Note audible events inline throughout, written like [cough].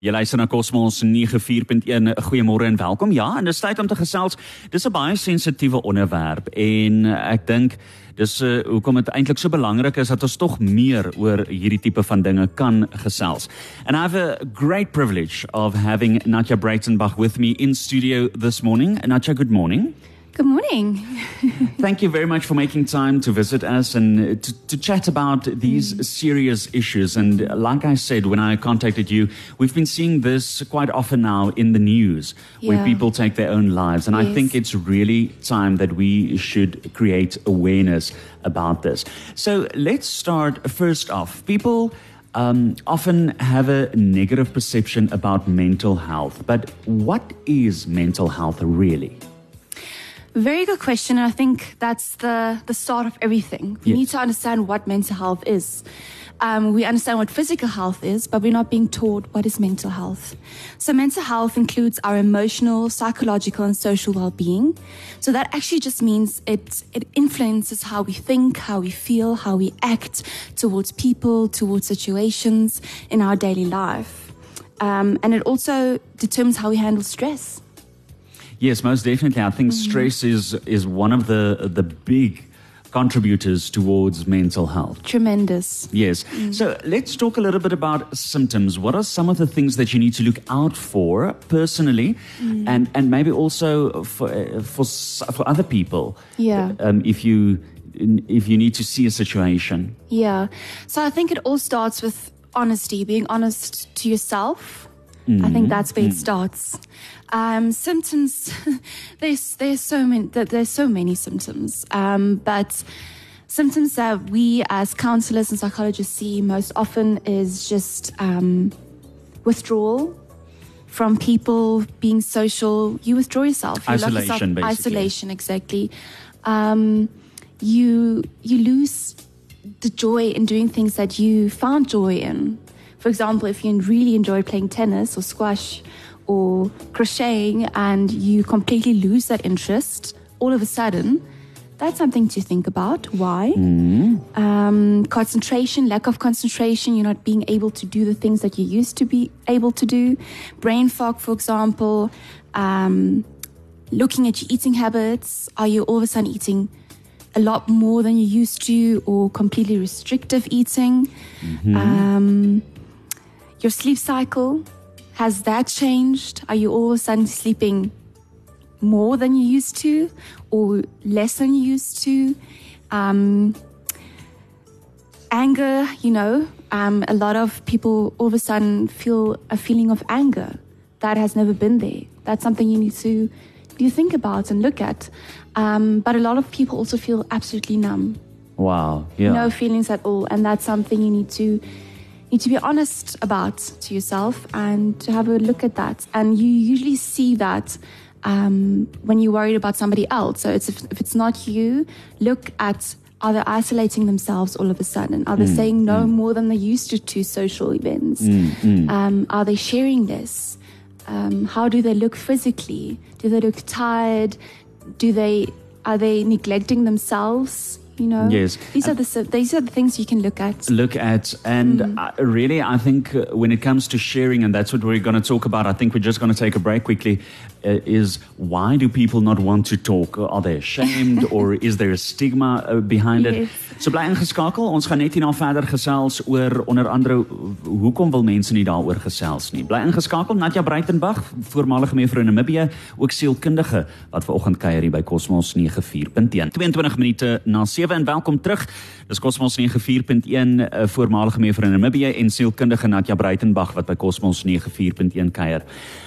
Jy luister na Cosmos 94.1. Goeiemôre en welkom. Ja, en dis tyd om te gesels. Dis 'n baie sensitiewe onderwerp en ek dink dis uh, hoekom dit eintlik so belangrik is dat ons tog meer oor hierdie tipe van dinge kan gesels. And I have a great privilege of having Natya Breitenbach with me in studio this morning. Natya, good morning. Good morning. Thank you very much for making time to visit us and to, to chat about these mm. serious issues. And like I said when I contacted you, we've been seeing this quite often now in the news yeah. where people take their own lives. And yes. I think it's really time that we should create awareness about this. So let's start first off. People. Um, often have a negative perception about mental health. But what is mental health really? Very good question. And I think that's the, the start of everything. We yes. need to understand what mental health is. Um, we understand what physical health is, but we're not being taught what is mental health. So, mental health includes our emotional, psychological, and social well being. So, that actually just means it, it influences how we think, how we feel, how we act towards people, towards situations in our daily life. Um, and it also determines how we handle stress. Yes, most definitely. I think mm-hmm. stress is is one of the the big contributors towards mental health. Tremendous. Yes. Mm. So let's talk a little bit about symptoms. What are some of the things that you need to look out for personally, mm. and and maybe also for for for other people? Yeah. Um, if you if you need to see a situation. Yeah. So I think it all starts with honesty, being honest to yourself. Mm. I think mm-hmm. that's where it mm. starts. Um, symptoms, [laughs] there's there's so many there's so many symptoms, um, but symptoms that we as counselors and psychologists see most often is just um, withdrawal from people, being social. You withdraw yourself. You isolation, yourself, basically. Isolation, exactly. Um, you you lose the joy in doing things that you found joy in. For example, if you really enjoy playing tennis or squash or crocheting and you completely lose that interest all of a sudden, that's something to think about. Why? Mm. Um, concentration, lack of concentration, you're not being able to do the things that you used to be able to do. Brain fog, for example. Um, looking at your eating habits. Are you all of a sudden eating a lot more than you used to or completely restrictive eating? Mm-hmm. Um, your sleep cycle. Has that changed? Are you all of a sudden sleeping more than you used to or less than you used to? Um, anger, you know, um, a lot of people all of a sudden feel a feeling of anger that has never been there. That's something you need to you think about and look at. Um, but a lot of people also feel absolutely numb. Wow. Yeah. No feelings at all. And that's something you need to to be honest about to yourself and to have a look at that. And you usually see that um, when you're worried about somebody else. So it's if, if, it's not you, look at are they isolating themselves all of a sudden? Are they mm, saying no mm. more than they used to to social events? Mm, mm. um, are they sharing this? Um, how do they look physically? Do they look tired? Do they are they neglecting themselves? You know? Yes. These are the these are the things you can look at. Look at and mm. uh, really i think uh, when it comes to sharing and that's what we're going to talk about i think we're just going to take a break quickly uh, is why do people not want to talk? Are they ashamed [laughs] or is there a stigma uh, behind yes. it so bly ingeskakel ons gaan net hierna verder gesels oor onder andere hoekom wil mense nie daaroor gesels nie? Bly ingeskakel Natja Breitenberg voormalige mevrou in Namibië ook sielkundige wat vanoggend kuier hier by Cosmos 94.1 22 minute na 7 7 en welkom terug. Dis Cosmos 94.1 'n uh, voormalige mevrou in Namibië en sielkundige Natja Breitenbach wat by Cosmos 94.1 kuier.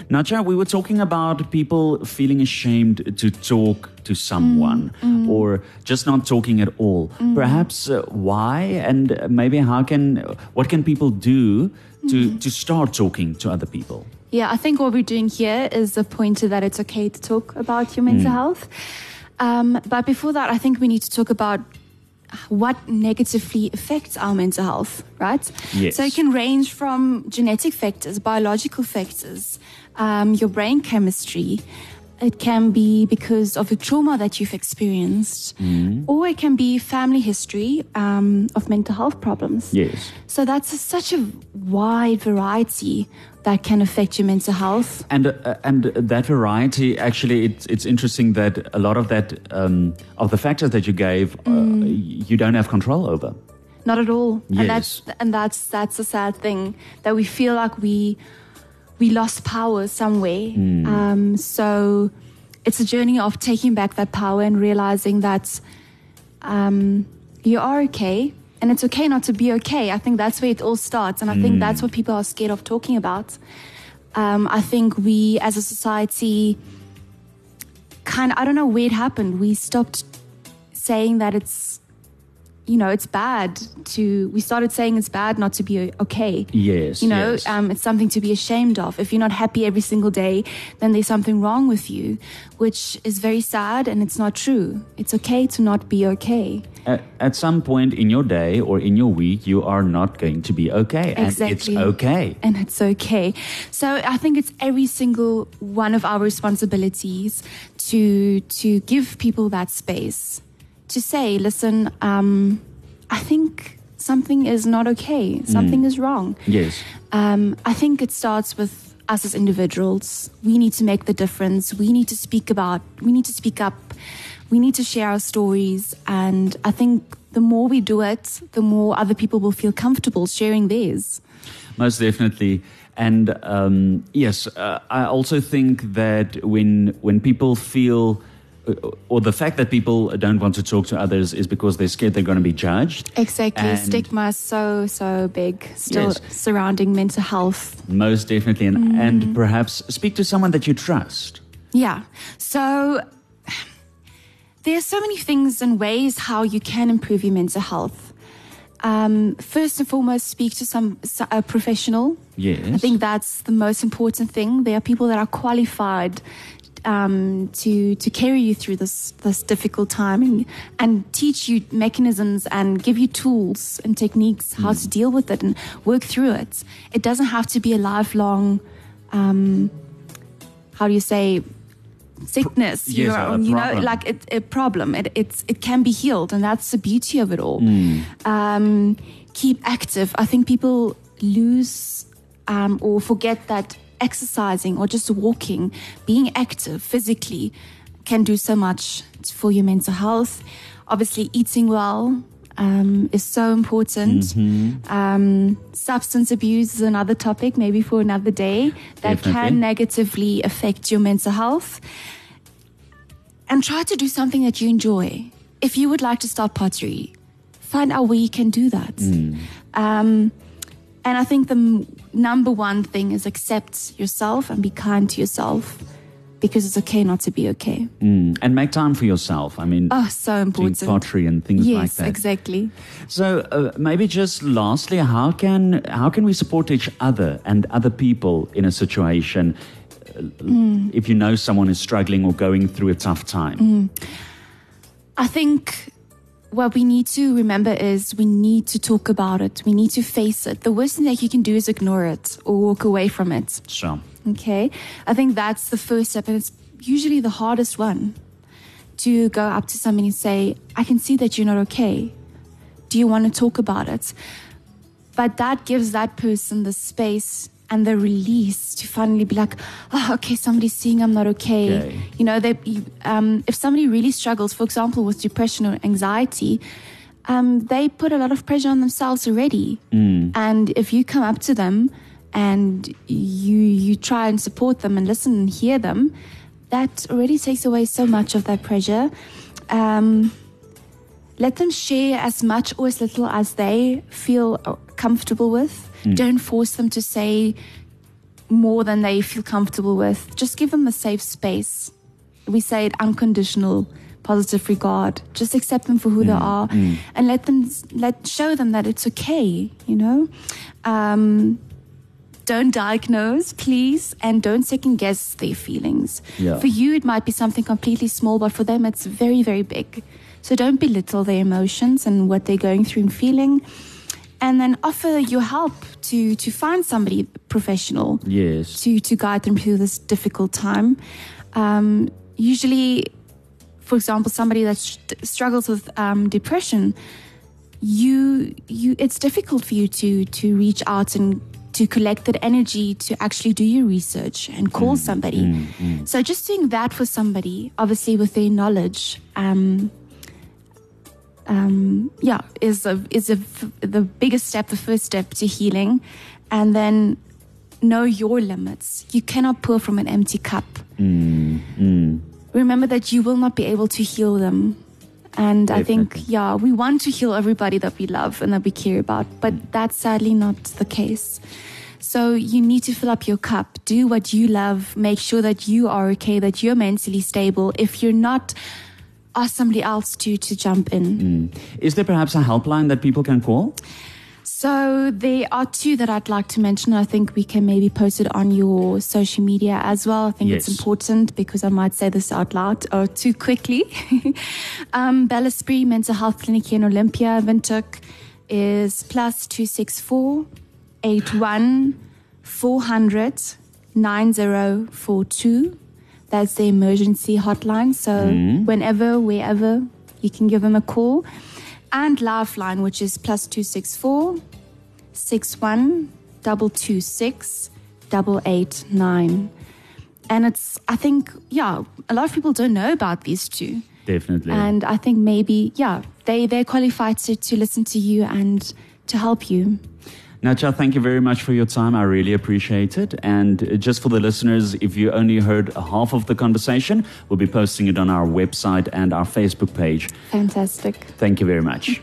Natja, we were talking about people feeling ashamed to talk to someone mm, mm. or just not talking at all. Mm. Perhaps uh, why and maybe how can what can people do to mm. to start talking to other people? Yeah, I think what we're doing here is a pointer that it's okay to talk about your mental health. Um, but before that, I think we need to talk about what negatively affects our mental health, right? Yes. So it can range from genetic factors, biological factors, um, your brain chemistry, It can be because of a trauma that you've experienced, or it can be family history um, of mental health problems. Yes. So that's a, such a wide variety that can affect your mental health. And uh, and that variety, actually, it's it's interesting that a lot of that um, of the factors that you gave, uh, you don't have control over. Not at all. Yes. And that's and that's that's a sad thing that we feel like we we lost power somewhere. Um, so it's a journey of taking back that power and realizing that um, you are okay. And it's okay not to be okay. I think that's where it all starts. And I think that's what people are scared of talking about. Um, I think we as a society kind of, I don't know where it happened. We stopped saying that it's you know it's bad to we started saying it's bad not to be okay Yes, you know yes. um, it's something to be ashamed of if you're not happy every single day then there's something wrong with you which is very sad and it's not true it's okay to not be okay At, at some point in your day or in your week, you are not going to be okay, and it's okay. and it's okay. So I think it's every single one of our responsibilities to to give people that space to say, listen, um, I think something is not okay, something is wrong. Yes. Um, I think it starts with us as individuals. We need to make the difference. We need to speak about. We need to speak up. We need to share our stories, and I think the more we do it, the more other people will feel comfortable sharing theirs. Most definitely. And um, yes, uh, I also think that when when people feel, or the fact that people don't want to talk to others is because they're scared they're going to be judged. Exactly. And- Stigma is so, so big still Yes. surrounding mental health. Most definitely, and Mm. and perhaps speak to someone that you trust. Yeah. So there are so many things and ways how you can improve your mental health. Um, first and foremost, speak to some a professional. Yes. I think that's the most important thing. There are people that are qualified um, to to carry you through this this difficult time and, and teach you mechanisms and give you tools and techniques how to deal with it and work through it. It doesn't have to be a lifelong, um, how do you say, sickness. yes, you know, a you know, problem. like it, a problem. It, it's it can be healed, and that's the beauty of it all. Um, keep active. I think people lose um, or forget that exercising or just walking, being active physically, can do so much for your mental health. Obviously, eating well. Um, is so important. Um, substance abuse is another topic, maybe for another day, that Definitely. can negatively affect your mental health and try to do something that you enjoy. If you would like to start pottery, find out where you can do that. Um, and I think the m- number one thing is accept yourself and be kind to yourself because it's okay not to be okay. Mm. And make time for yourself. I mean, Oh, so doing important. pottery and things like that. Yes, exactly. So uh, maybe just lastly, how can how can we support each other and other people in a situation uh, if you know someone is struggling or going through a tough time? I think what we need to remember is we need to talk about it. We need to face it. The worst thing that you can do is ignore it or walk away from it. So Okay. I think that's the first step, and it's usually the hardest one to go up to somebody and say, I can see that you're not okay. Do you want to talk about it? But that gives that person the space and the release to finally be like, oh, okay, somebody's seeing I'm not okay. Okay. You know, they, um, if somebody really struggles, for example, with depression or anxiety, um, they put a lot of pressure on themselves already. And if you come up to them and you you try and support them and listen and hear them, that already takes away so much of that pressure. Um, let them share as much or as little as they feel uh, comfortable with. Don't force them to say more than they feel comfortable with. Just give them a safe space. We say it unconditional positive regard. Just accept them for who they are and let them let show them that it's okay, you know? Um, don't diagnose, please, and don't second guess their feelings. Yeah. For you, it might be something completely small, but for them, it's very, very big. So don't belittle their emotions and what they're going through and feeling. And then offer your help to, to find somebody professional yes, to, to guide them through this difficult time. Um, usually, for example, somebody that st- struggles with um, depression, you you it's difficult for you to to reach out and to collect that energy to actually do your research and call somebody. So just doing that for somebody, obviously with their knowledge, um, um, yeah, is a is a the biggest step, the first step to healing, and then know your limits. You cannot pour from an empty cup. Mm, mm. Remember that you will not be able to heal them. And I think, yeah, we want to heal everybody that we love and that we care about, but mm. that's sadly not the case. So you need to fill up your cup, do what you love, make sure that you are okay, that you're mentally stable. If you're not, ask somebody else to to jump in. Is there perhaps a helpline that people can call? So there are two that I'd like to mention. I think we can maybe post it on your social media as well. I think it's important because I might say this out loud or too quickly. [laughs] um, Bel Esprit Mental Health Clinic here in Olympia, Windhoek, is plus 264 81 400 9042. That's the emergency hotline. So mm. whenever, wherever, you can give them a call. And Lifeline, which is plus 264 61 226 889. And it's, I think, yeah, a lot of people don't know about these two. Definitely. And I think maybe, yeah, they, they're qualified to, to listen to you and to help you. Nacha, thank you very much for your time. I really appreciate it. And just for the listeners, if you only heard half of the conversation, we'll be posting it on our website and our Facebook page. Fantastic. Thank you very much.